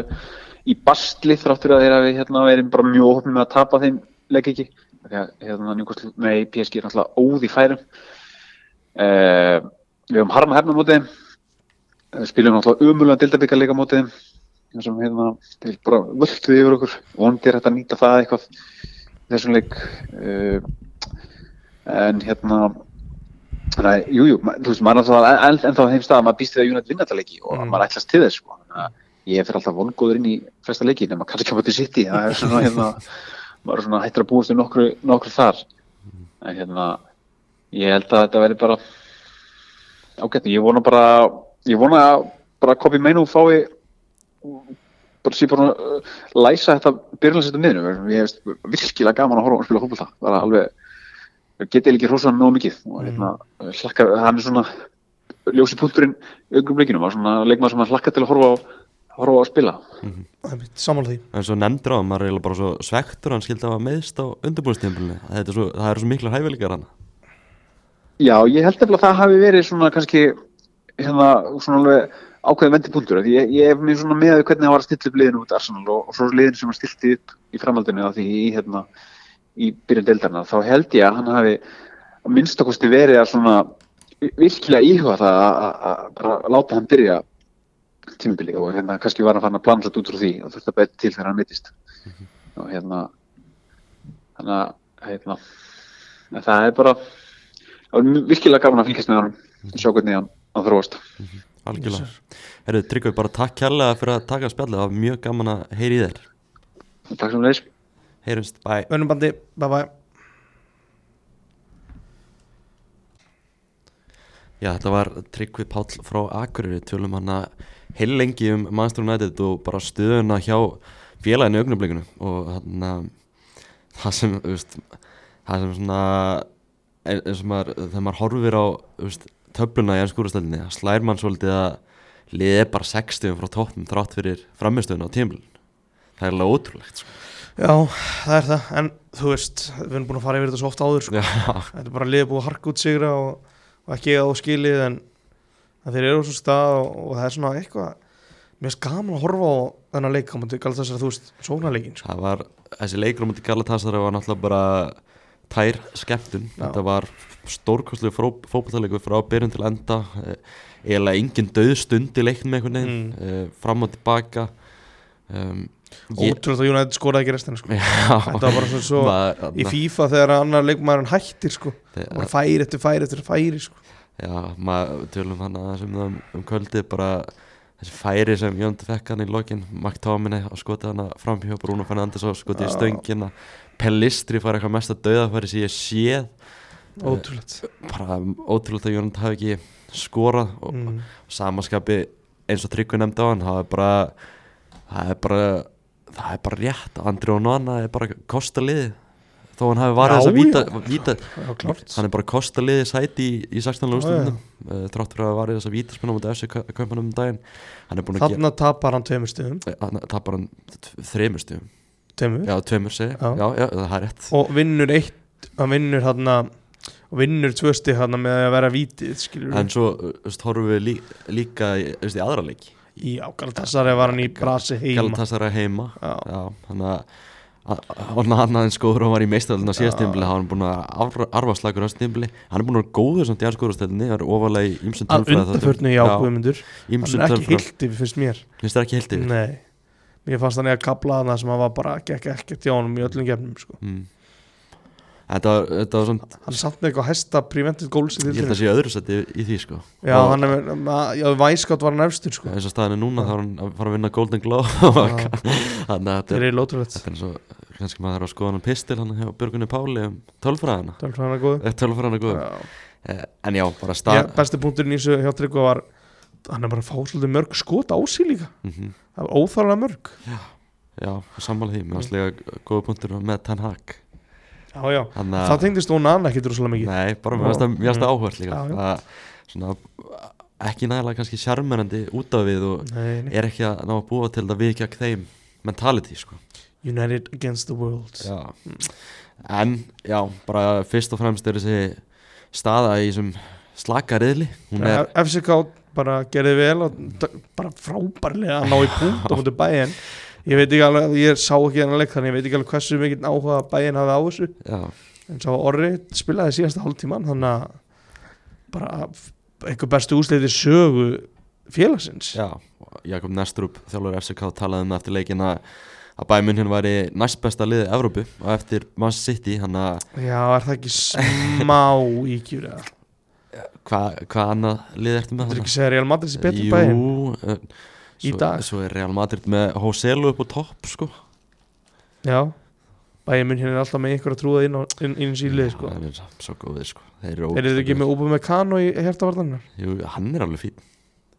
í bastli þráttur að þeir hafi hérna verið bara mjög ofn með að tapa þeim legg ekki. Þegar hérna með PSG er náttúrulega óði færum. Uh, við höfum harma hefna mótið þeim. Spilum náttúrulega mótið þeim. Þar sem hérna þeir bara völduði yfir okkur. Vondir þetta að nýta það eitthvað þessum leik. Uh, en hérna jújú, jú, þú veist, maður er alltaf ennþá þeim stað að maður býst því að Júnat vinna þetta leiki og mm. maður ætlast til þess sko. ég fyrir alltaf vongóður inn í flesta leiki maður kannski ekki á þetta sitt í það er svona hérna, maður er svona hættir að búast um nokkru, nokkru þar. En hérna ég held að þetta veri bara ágætt, ég vona bara ég vona að bara Kobi Meinu fái bara sé bara uh, læsa þetta byrjanlæsetta miðnum ég hef virkilega gaman að horfa og spila hópulta það er alveg getið ekki hrósan náðu mikið. Og hérna mm. hlakka, hann er svona ljósi punkturinn augum leikinum og svona leikmað sem hann hlakka til að horfa á horfa að spila. Mm
-hmm. Samála því.
En svo nefndur á, maður er bara svo svektur hann skildi að hafa meðst á undirbúinstímbilinu það eru svo miklu hæfileikar hann.
Já, ég held eftir að það hafi verið svona kannski hérna svona alveg ákveðin vendipunktur. Því ég, ég hef mér svona með hvernig það var að stilla upp liðinu út Arsenal og, og svo liðinu sem var stilti upp í framhaldinu af því í, hérna, í byrjun deildarna þá held ég að hann hafi að minnstakosti verið að svona virkilega íhuga það að- að að bara láta hann byrja tímabili og hérna kannski var hann fann að plana þetta út frá því og þurfti að betja til þegar hann mittist. Og hérna þannig að hérna, en það er bara það var virkilega gaman að fylgjast með hann og sjá hvernig hann að þróast.
Algjörlega. Herru, Tryggvi, bara takk kærlega fyrir að taka spjallið, það var mjög gaman að heyri í þér.
Takk sem leys
Heyrumst, bye.
Önubandi, bye bye
Já, þetta var Tryggvi Páll frá Akureyri. Tölum hann að heil lengi um Manchester United og bara stöðuna hjá félaginu augnablikinu. Og hann að það sem, veist, það sem svona eins og maður, þegar maður horfir á veist, töfluna í ennskúrastöldinni það slær mann svolítið að liðið er bara 60 frá toppnum þrátt fyrir framistöðuna á tímlun það er alveg ótrúlegt sko.
Já, það er það, en þú veist við erum búin að fara yfir þetta svo oft áður sko.
Já,
þetta er bara liðið búið að harka út sigra og, og ekki á skilið en, þeir eru á svo stað og, og það er svona eitthvað mér finnst gaman að horfa á þennan leik á mútið að þú veist, sóknarleikin sko.
það var þessi leikur á mútið Galatasaray var náttúrulega bara tær skemmtun þetta var stórkostlu fókbaltalegur frá byrjun til enda eh, eiginlega engin döð stund í leiknum einhvern veginn,
Mm.
mm. fram og tilbaka um,
ótrúlega að United skoraði ekki restina sko. þetta var bara svona svo
maður,
í FIFA þegar annar leikmaðurinn hættir sko. bara færi eftir færi eftir færi sko.
já, maður tölum hann að sem um, um kvöldið bara þessi færi sem Jóndi fekk hann í lokin Mark Tóminni að skoti hann framhjá Bruno Fernandes og skoti í stöngina Pellistri fara eitthvað mest að dauða færi sem ég séð
ótrúlegt
bara ótrúlega að Jónand hafi ekki skorað og
mm.
samaskapi eins og Tryggvi nefndi á hann það er bara það er bara, rétt Andri og Nona er bara kosta liði þó hann hafi varðið þess að víta, víta
já,
hann er bara kosta liði sæti í, í 16.
Já,
úrstöndum uh, þrátt fyrir að varðið þess að víta spennum af þessu kaupanum um daginn. Búin að
tapar hann tveimur stöðum
gera hann tapar hann þreymur stíðum
tveimur?
Já, tveimur segi,
Já.
já. Já, það er rétt.
Og vinnur eitt hann vinnur hann og vinnur tvö stig hann með að vera vítið
en svo, veist, horfum við lí, líka í aðra leiki
í Galatasaray var hann í brasi heima.
Galatasaray heima.
Já,
Já, þannig að og annað en skóður og var í meistaröldina síðast tímbili þá var hann búin að arfa, slagur á tímbili hann er búin að vera góður samt í anskóðurstæðinni það er ofalega í ymsum
að undarförnu í ákveðmyndur hann er ekki
tölfræð
hildi finnst mér.
Finnst það ekki yfir?
Nei. Mér fannst hann eða kabla þarna sem hann var bara gekk ekkert hjá honum í öllum gefnum sko.
mm. Þetta, var- þetta var svona
hann er samt með eitthvað hæsta prevented goals
ég held að
þildinni
sé öðru seti í því sko.
Já,
Og
hann er með, já, væskátt var hann efstur sko.
og staðan er núna þá er hann að fara að vinna Golden Globe.
Já.
þannig að þetta er, þetta er svo kannski maður þarf að skoða hann pistil hann hjá Björgunni Páli um tölfræðina.
Það hann að góðu
tölfræðina góð
Já.
Eh, en já, bara
Já,
stað
besti punkturinn í þessu hjá Tryggva var hann er bara að fá svolítið mörg skot á sig líka. Það var óþarlega mörg.
Já, sammála því, mér varst líka góða punktur með Ten Hag
já, já.
Þannig
það tengdist hún annað ekki droslega mikið
Nei, bara mér varst það, það áhört líka
Já, já.
að, svona, Ekki nægilega kannski sjarmerandi út af við og
nei, nei.
er ekki að ná að búa til við gegn þeim mentality sko
United against the world
já. En, já, bara fyrst og fremst er þessi staða í þessum slaka riðli Hún er,
FCK bara gerði vel og d- bara frábærlega að ná í punkt á mútu bæinn ég veit ekki alveg, ég sá ekki hennar leik þannig ég veit ekki alveg hversu mikið áhuga bæinn hafi á þessu
já,
en sá Orri spilaði síðasta hálftíman þannig að bara eitthvað bestu úsleiti sögu félagsins
já Jakob Nestrup, þjálfur FCK talaði um eftir leikin að að bæminn hérna væri næst besta liðið Evrópu og eftir Man City hann að
Já, er það ekki smá ígjur eða?
hvað hva annað lið ertu með
Þetta er
þarna?
ekki að segja Real Madrid sér betur bæinn
Jú,
Í
svo,
dag.
svo er Real Madrid með Hoselu upp á topp sko.
Já, bæinn minn hérna er alltaf með ykkur að trúða inn, á, inn, inn í sílið sko.
Það er svo góðir sko. Þeir eru
Er þetta ekki með Ubu Mekano í hjertavartanir?
góðir. Jú, hann er alveg fín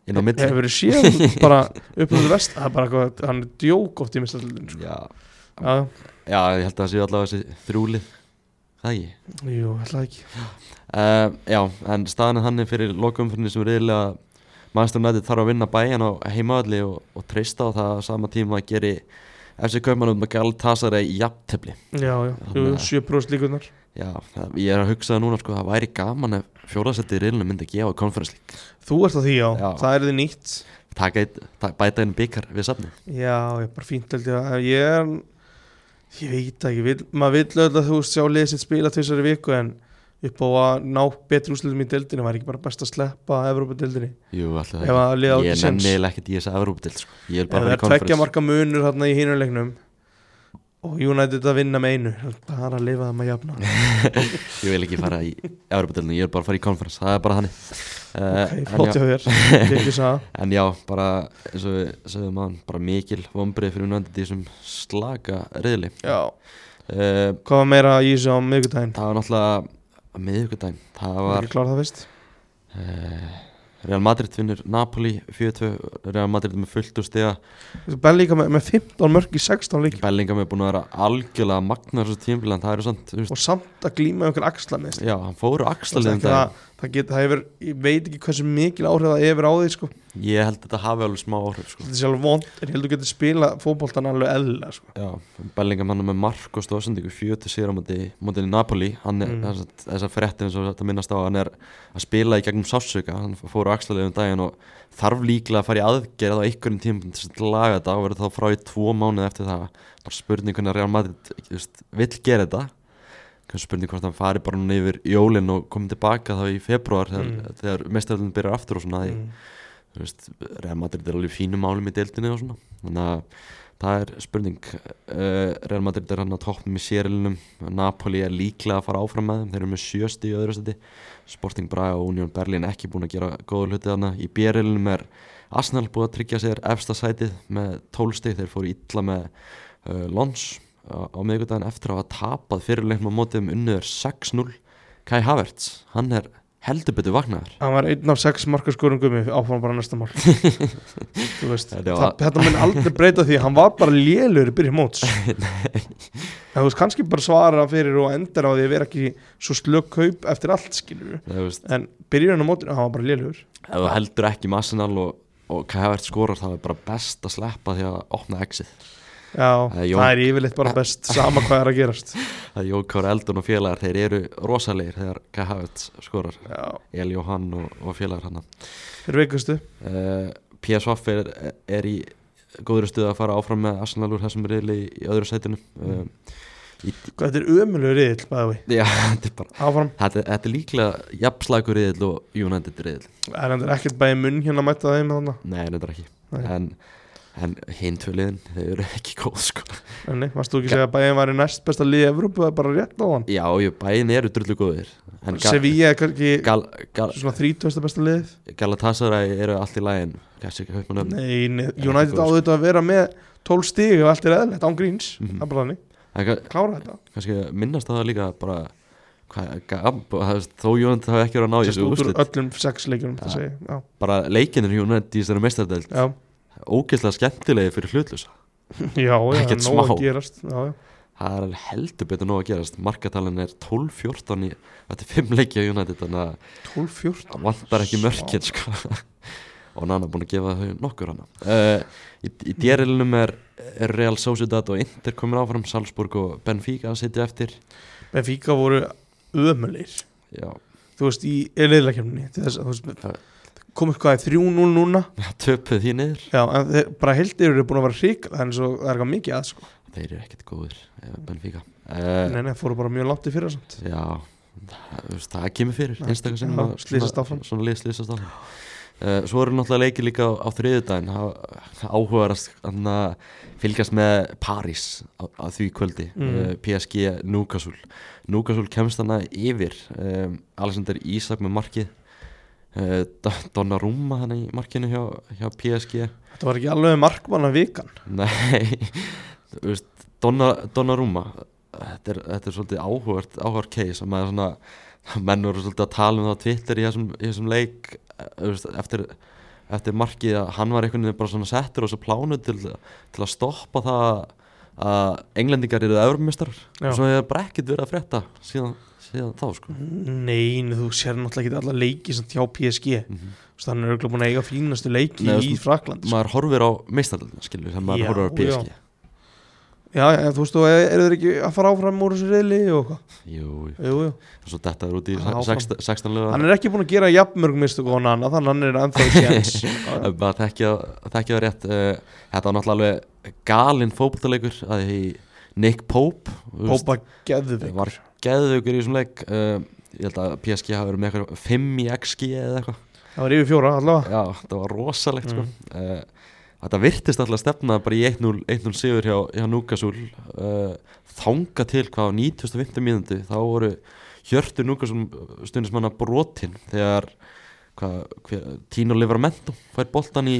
Inn á milli.
Hefur verið séð bara upp á vest. Það er bara eitthvað, hann er djók oft í mistallin sko.
Já,
Já,
já, ég held að það séu allavega þessi þrjúlið Það ekki?
Jú, ætlaði ekki.
Uh, Já, en staðan er þannig fyrir lokumfyrinni sem reyðilega Manchester United þarf að vinna bæjan á heimavalli og, og treysta á það sama tíma að geri FC Kaupmann um að Galatasaray í jafntefli.
Já, já, 7% líkunar
Já, það, ég er að hugsa það núna sko, það væri gaman ef fjóraðsetti í reilinu myndi að gefa Conference League.
Þú ert á því já,
Já.
það er því nýtt.
Taka eitt, ta bæta einu byggar við safni
Já, ég er bara fínt held ég. Að ég er ég veit ekki, vil, maður vill öll að þú sjá sitt spila í viku en upp á að ná betri úrslutum í deildinu var ekki bara best að sleppa
Jú, alltaf
að liða á
Ég
ekki
nenni eiginlega ekkert í þessa Evrópadild sko. Ég vil bara
það
fara
er
í
tveggja
Conference.
marka munur þarna í hinuleiknum og United að vinna með einu bara að lifa það með jafna.
Ég vil ekki fara í Evrópadildinu, ég vil bara fara í Conference Það er bara þannig.
Ok,
en,
flott ég sagða
en já, bara eins og við sögum að bara mikil vombrið fyrir unvendið í þessum slaka reyðli
já,
uh,
hvað var meira í þessu á
Það náttúrulega að miðvikudaginn. Það
var ekki
uh, Real Madrid vinnur Napoli 4-2 Real Madrid er með fullt úr stiga.
Bellíka með, með 15 mörg í 16 leik
Bellingham er búin að vera algjörlega magnar þessu tímfélag
og samt að um einhver axla með
Já, hann fóru axlaliðum
það,
dag
það, get, það hefur, ég veit ekki hversu mikil áhrif það hefur á því sko.
Ég held að þetta hafi alveg smá áhrif sko.
þetta er sjálf vond en ég held að þú getur spila fótboltan alveg eðla sko.
Já, Bellingham hann er með og stóðsendingu 40 sigur á móti móti Napoli hann er,
Mm.
þessar fréttir eins og þetta minnast á hann er að spila í gegnum sásuga hann fóru axlaliðum daginn og þarf líklega að fara í aðgerð á einhverjum tímum til að laga þetta og verður þá frá í tvo mánuð eftir það bara spurning hvernig Real Madrid vill gera þetta kannski spurning hvort hann fari bara núna yfir jólin og komið tilbaka þá í februar þegar,
Mm.
þegar mestaröldin byrjar aftur og svona
mm.
þú veist, Real Madrid er alveg fínum málum í deildinni og svona. Þannig að það er spurning. Uh, Real Madrid er hann að toppum í sérilinum Napoli er líklega að fara áfram með þeim. Þeir eru með sjösti í öðru stætti Sporting Braga og Union Berlin ekki búin að gera góða hluti þarna. Í bérilinum er Arsenal búið að tryggja sér efsta sætið með tólsti þeir fóru illa með uh, Lons á, á miðvikudaginn eftir að hafa tapað fyrirleiknum á mótið um unniður 6-0 Kai Havertz, hann er heldur betur vaknaður.
Hann var einn af sex markaskorum gummi áfram bara næsta mál. Veist,
Þetta var-
það, þetta mun aldrei breyta því. Hann var bara lélur í byrja móts. Þú veist kannski bara svara fyrir og endar á því að vera ekki svo slökk kaup eftir allt skilur en byrjun á mótinu, hann var bara lélur
ef þú heldur ekki með Arsenal og, og Kai Havertz skorar þá er bara best að sleppa því að opna exit
já,
Eh, Jón-
það er yfirleitt bara best sama hvað er að gerast.
Það er Jókár Eldon og félagar þeir eru rosalegir þegar Kai Havertz skorar. El Johann og, og félagar hann
þeir veikustu.
Uh, PSV er, er í góður stuð að fara áfram með Arsenal úr þessum riðli í, öðru sætinu. Uh, í,
hvað þetta er bæði við
já, þetta er bara
áfram,
þetta, þetta er líklega jafnslagur riðil og United riðil
er hann ekkert bæði munn hérna að mæta þeim
nei, þetta er ekki.
Nei.
en, en hinn tvö liðin, þau eru ekki góð sko.
nei, varst þú ekki að segja að bæðin var í næst besta liði Evrópu, það er bara rétt á hann?
Já, jú, bæin eru drullu góðir.
Sevilla er kannski svona 30. besta liðið
Galatasaray eru allt í lægin
Nei, United
góð,
á þetta að vera með 12 stig og allt er eðlilegt án gríns.
Mhm.
það er bara þannig, klára þetta.
Kannski minnast það líka bara þó United hafi ekki verið að ná þessu úrslit.
öllum sex já,
bara leikinir United í þessari meistardelt
já,
ógeðslega skemmtilegi fyrir hlutlusa
já, já,
Ekkert
nóg að
smá.
gerast já, já.
það er alveg heldur betur nóg að gerast. Markatalinn er 12-14 í þetta er 5 leiki á United þannig að
12-14
það vantar ekki mörkin sko. og hann er búin að gefa þau nokkur hana uh, í, í djerilinum er, er Real Sociedad og Inter komin áfram Salzburg og Benfica að sitja eftir.
Benfica voru ömulir.
Já,
þú veist, í leðilegkjörnni komið hvað er 3-0 núna.
Töpuð því niður.
Já, en þeir, bara heldur eru búin að vera hrík það eins og það er eitthvað mikið að sko.
þeir eru ekkert góður eh, Benfica. Uh,
nei, nei, fóru bara mjög langt í fyrir samt.
Já það, það kemur fyrir. Einstakar sem svona-
áfram.
svona lið slýsast áfram. Uh, svo eru náttúrulega leikir líka á, á þriðudaginn áhugaðast að fylgjast með París á, á því kvöldi.
Mm.
uh, PSG Newcastle. Newcastle kemst hana yfir. Um, Alexander Isak með markið Donnarumma hann í markinu hjá, hjá PSG
þetta var ekki alveg markmanna vikan.
Nei, veist, Donna, Donnarumma þetta er, þetta er svolítið áhugart áhugart case og maður svona menn voru svolítið að tala um það á Twitter í þessum, í þessum leik eh, veist, eftir, eftir markið að hann var einhvern veginn bara svona settur og svo plánu til, til að stoppa það að englendingar eru öðrumistar og svo hefur bara ekkert verið að frétta síðan, síðan þá sko
Nei, nei, þú sér náttúrulega ekki alla leiki sem hjá PSG
mm -hmm.
þannig er auðvitað búin að eiga fínastu leiki
Nei,
í
þú-
Frakland
maður horfir á meistarlega skilur þegar maður
Já,
horfir á PSG
já. Já, já, þú veist, og eru þeir ekki að fara áfram úr þessu reyli og hvað?
Jú, jú,
Jú,
svo þetta er út í
Já, áfram.
16 16 lögur
Hann er ekki búin að gera jafnmörg mistök og hann annað, þannig að hann er ennþá í séns.
að þekkja þekkja það rétt uh, þetta var náttúrulega galinn fótboltaleikur að því Nick Pope þú veist,
Pópa
geðveikur í þessum leik uh, ég held að PSG hafi verið með eitthvað 5 í XG eða eitthvað
Það var yfir fjóra allavega.
já, það var rosalegt
Mm.
sko uh, þetta virtist alltaf stefna bara í 1-0 1-0 sigur hjá, hjá Núkasúl uh, þanga til hvað á 9050 mínúti þá voru hjörtur Núkasúl stundismanna brotin þegar Tino Livramento fær boltan í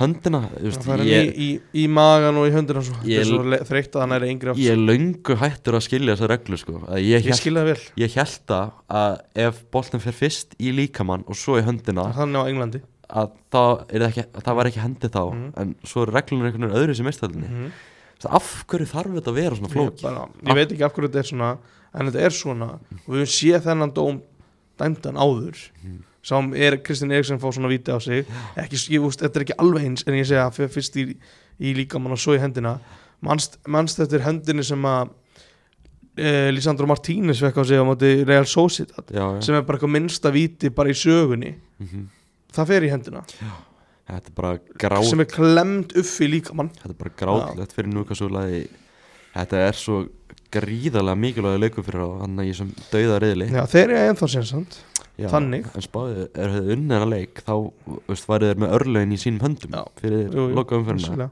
höndina veist,
Það hann
ég,
í, í, í magan og í höndina.
Ég-
er le- þreytt að hann er yngri átt.
ég er löngu hættur að skilja þessa reglu sko. ég,
Ég skilja það vel.
ég held að ef boltan fer fyrst í líkamann og svo í höndina
Þannig á Englandi.
að það, er ekki, að það var ekki hendi þá
Mhm.
en svo eru reglunum einhvern veginn öðru sem mestöldinni
Mm
af hverju þarf þetta að vera svona
ég,
flóki
bara, ég veit ekki af hverju þetta er svona en þetta er svona og við séð þennan dóm dæmdan áður
Mhm.
Sem er Kristinn Eriksson fá svona víti á sig. Ekki, ég, úst, þetta er ekki alveg eins en ég segja að fyrst í, í líkamann og svo í hendina. Mannst, mannst þetta er hendinni sem að e, Lisandro Martínez fekk á sig á móti Real Sociedad
já, já.
sem er bara eitthvað minnsta víti bara í sögunni.
Mhm.
það fer í hendina.
Er
sem er klemd upp í líkamann.
Þetta er bara grátlegt fyrir núkasúla þetta er svo gríðarlega mikilvæg leikur fyrir hann í þessum dauða reyðli
þeir eru ennþá sinnsamt þannig.
en spáðið, er það unnið hennar leik þá veist, værið þeir með örlögin í sínum höndum
Já.
fyrir loka
vissulega.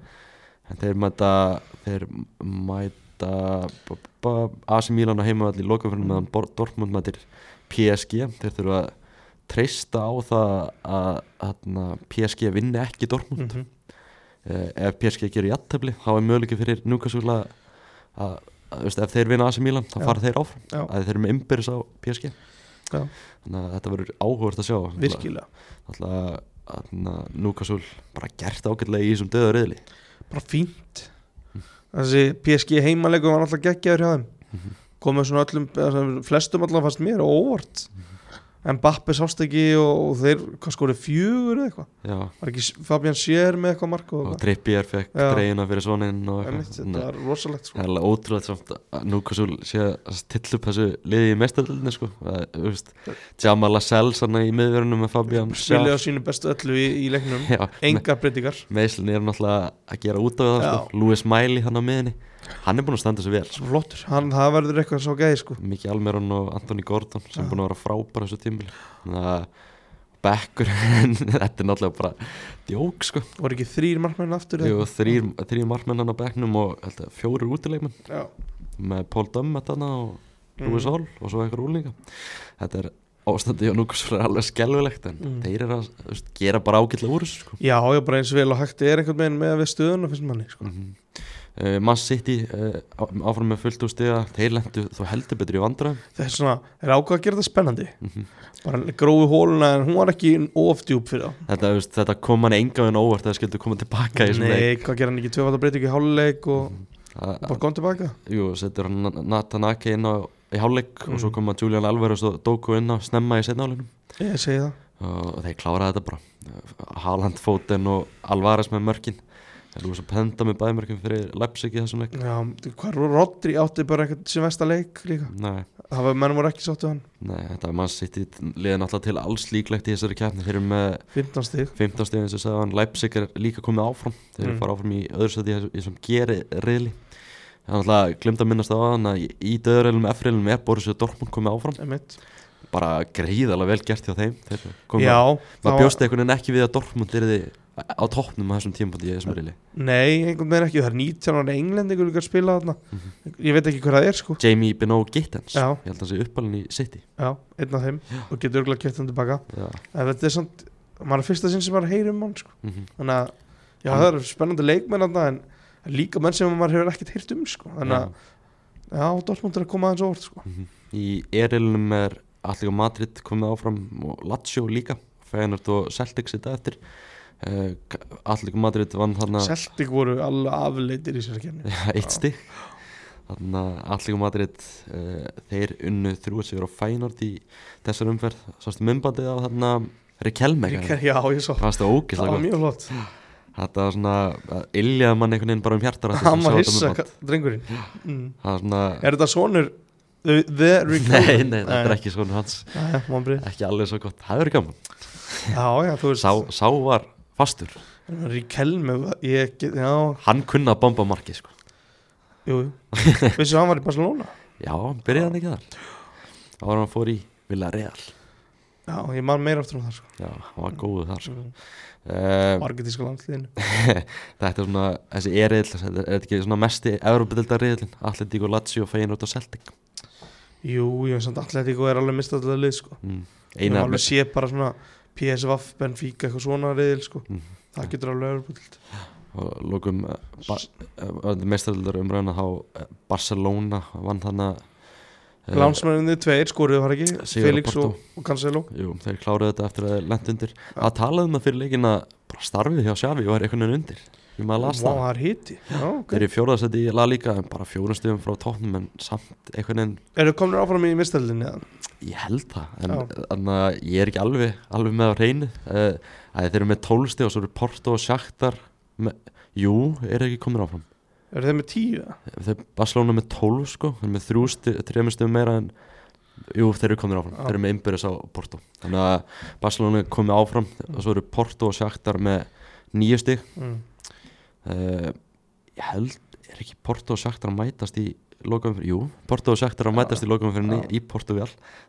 en þeir mæta þeir mæta AC Milan á heimavall í loka umferðina meðan Bor- Dortmund mætir PSG þeir þurfa að treysta á það að, að PSG vinni ekki Dortmund
Mhm.
uh, ef PSG gerir jættefli þá er möguleiki fyrir Newcastle að, að, að ef þeir vinna AC Milan þá
Já.
fara þeir áfram
Já.
að þeir eru með ymbirins á PSG
Já.
þannig að þetta verður áhugast að sjá.
Virkilega.
Alltaf að Newcastle bara gert ágætlega í þessum döða reyðli
bara fínt. Þessi PSG heimalegum var alltaf geggjaður hjá þeim.
Mhm.
komið svona öllum, flestum allavega fannst mér og óvart en Bappe sást ekki og, og þeir, hvað skorið fjögur eða eitthvað, var ekki Fabian Scher með eitthvað mark og
Trippier fekk
Já.
dreina fyrir eitthvað.
Þetta
að
var rosalegt
Það
sko.
er alveg ótrúlega samt að Newcastle sé að stilla upp þessu liði í mestardöldinni sko. Að, Jamal Lascelles hann í miðverunum með Fabian
spilið á sínu bestu öllu í, í leiknum.
Já,
engar breytingar.
meðslunni er náttúrulega að gera út af það sko. Louis Miley hann á miðinni hann er búin að standa sig vel
svo flottur, hann, það verður eitthvað svo gæði sko.
Miki Almiron og Anthony Gordon sem er búin að vera frábæra þessu að Bekkur þetta er náttúrulega bara djók sko
voru ekki þrýr markmenn aftur
Jú,
eitthvað?
þrýr, þrýr markmenn hann á bekknum og að, fjórir útileikmenn
Já.
með Paul Dummett hann og Louis
Mhm.
Hall og svo einhver úlinga þetta er ástandi og núkvæmst alveg skelvilegt en
Mm.
þeir eru að veist, gera bara ágætlega úr sko.
já, já, bara eins vel og hægt er einhvern veginn með við stöðuna finnst manni sko.
mm -hmm. Uh, Man City uh, áfram með fullt úr stiga. Þeir lendu þú heldur betur í vandræðum.
Það er svona, er ákvað að gera þetta spennandi.
Mm
bara grófi hóluna en hún var ekki ofdjúp fyrir það
þetta, veist, þetta kom hann enga veginn óvart að það skildu koma tilbaka þessum leik.
Nei, hvað gera hann ekki tvöfaldar breytingu í háluleik og
Það-
bara kom tilbaka?
Jú, setur hann Nathan Ake inn á í hálfleik og
Mm.
svo koma Julian Alvarez og Doku inn á snemma í setnáleginum
Ég segi það.
Og þeir kláraði þetta bara. Haaland, Foden og Alvarez með mörkin þeir eru svo penda með bæðmörkin fyrir Leipzig í þessum leik.
Já, hvað Rodri átti bara eitthvað sem versta leik líka?
Nei,
Það var menn voru ekki sáttu hann.
Nei, þetta var mann sitt í liðin alltaf til alls líklegt í þessari keppni. Þeir eru með
15 stig.
15 stegin eins og sagði hann Leipzig er líka komið áfram. Þeir eru
Mm.
fara áfram í öðru seti í þessum geri reyðli Það er alltaf glimt að minnast á hann að í- döðurreilum F-reilum er Borussia Dortmund komið áfram.
Einmitt.
bara greiðalega vel gert hjá þeim. Þeir komið
Já, það
maður bjóst einhvern veginn ekki við að Dortmund er á toppnum á þessum tímpandi í þessum reyli
Nei, einhvern veginn ekki. Það er 19 ára englendingur líka að spila þarna.
Mhm.
Ég veit ekki hver það er sko.
Jamie Beno Gittens.
Já.
ég held að það sé uppalinn í City.
Já, einn af þeim. Og getur örgulega kjöpt hann tilbaka.
Já.
En þetta er samt, maður er fyrsta sinn sem maður heyrir um hann sko.
Mm
Þannig að, já það eru spennandi leikmenn þarna en líka menn sem maður hefur ekkert heyrt um sko. Þannig að, já, Dortmund er að koma aðeins óvart sko.
Mhm. í erilinum er Allíka Madrid komið áfram og Lazio líka. Feyenoord og Celtic sitta eftir uh, Allíka Madrid vann þarna.
Celtic voru alveg afleitir í sér kemni
eitt stig. Þannig að Allíka Madrid uh, þeir unnu þrjú sigur á Feyenoord í þessar umferð. Sástu myndbandið á þarna Rikelme
Já, ég svo
það
Það var
gott.
mjög flott.
Þetta var svona að iljaði mann einhvern veginn bara um hjartar
hann var hissa, drengurinn. Mm.
það svona
er þetta sonur the, the recruit
nei, nei, þetta er ekki svona hans.
Vonbrigði.
ekki alveg svo gott, það verður gaman.
Já, já, þú veist.
Sá, sá var fastur
Ríkelme, ég get, já,
hann kunna að bomba marki sko.
jú, vissu hann var í Barcelona
já, byrjaði hann ekki þar þá var hann fór í Villarreal
já, ég man meira aftur um það sko.
já, hann var góðu þar sko.
Mm.
uh,
margetíska landsliðinu
þetta er svona, þessi eriðl þetta er þetta ekki svona mesti Európa-dildariðlin Atletíko, Lazio, Feyenoord og Celtic
jú, ég veist samt Atletico er alveg að lið sko.
mm.
ég
eina
alveg sé bara svona PSV, Benfica, eitthvað svona reyðil sko.
Mm.
það getur alveg öðrubútild
og lókum mestaröldar umræðina þá eh, Barcelona vann þannig uh,
Lánsmenninu tveir skoruðu var ekki?
Porto.
og, og Cancelo.
Jú, þeir kláruðu þetta eftir að lent undir. Að talaðu um það fyrir leikin að bara starfið hjá Xavi og er einhvern veginn undir. Því maður las
Vá,
það.
Það er hiti. Já, ok.
þeir eru fjóraðsætti í La Liga en bara fjórum stöðum frá tóknum en samt einhvern veginn
Eru komnir áfram í mistöldinni
ég held það en að ég er ekki alveg, alveg með á hreinu. Uh, að þeir eru með tólsti og svo eru Porto og Shakhtar með, jú, eru ekki komin áfram
Eru þeir með tíu
þeir Barcelona með 12 sko. Þeir með þrjú sti, þrejum stöðum meira en jú, þeir eru komin áfram,
Já.
þeir eru með innbyrðis á Porto. Þannig að Barcelona er komið áfram. Og svo eru Porto og Shakhtar með nýju stig.
Mm.
uh, ég held er ekki Porto og Shakhtar að mætast í lokaum fyrir, jú, Porto og Shakhtar að mætast í lokaum fyrir
Já.
í Portugal.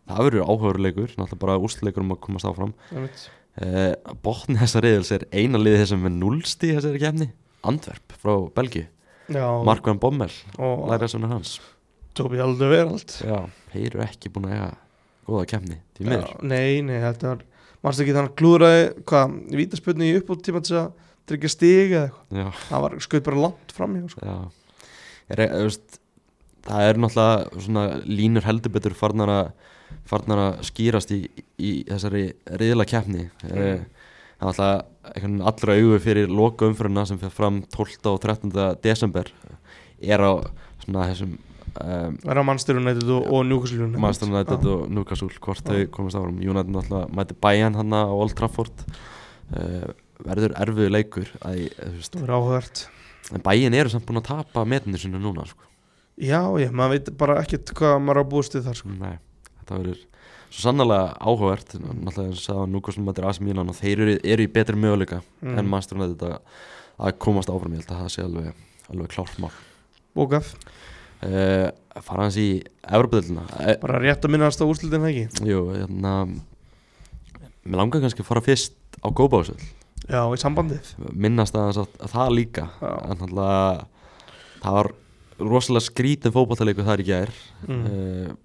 Það verður áhugaðurleikur, náttúrulega bara úrstleikur um að komast áfram.
Einmitt.
uh, botni þessa reyðils er eina liði þessum með nullsti þessari kefni Antwerp frá Belgíu,
Já,
Markvan Bommel læra svona hans.
Tóbi Aldur Verald
þeir eru ekki búin að eiga góða
Já, Nei, nei, þetta var Manstu ekki þannig að klúðraði hvað, vítasputni í uppbútt tíma til að tryggja stig eða eitthvað? Það var skaut bara langt fram í sko.
er, er, veist, það er náttúrulega svona línur heldur betur farnar að skýrast í, í þessari riðla keppni mm. það er náttúrulega einhvern veginn allra augu fyrir loka umfyrirna sem fyrir fram 12. og 13. desember er á svona þessum um,
Verða mannstur United og,
Master United og Newcastle hvort þau komast áfram United náttúrulega mæti Bayern hann á Old Trafford uh, verður erfiðu leikur
Það er áhugavert
en Bayern eru samt búin að tapa metinu sinni núna sko.
Já, ég, maður veit bara ekkert hvað maður á við þar sko.
Nei, þetta verður svo sannlega áhugavert náttúrulega eins og sagði að Newcastle mætir AC Milan og þeir eru, eru í betri möguleika
Mm.
en United að, að komast áfram. Ég held að það sé alveg, alveg klárt mál.
Bókað,
uh, fara hans í Evropaðilina uh,
bara rétt að minnast á úrslitin ekki?
Jú, hérna Mér langar kannski að fara fyrst á Góbásöld
Já, í sambandið.
Minnast aðeins að, að það líka.
Já.
en náttúrulega það var rosalega skrítin fótballtalegur þar í gær.
Mm.
uh,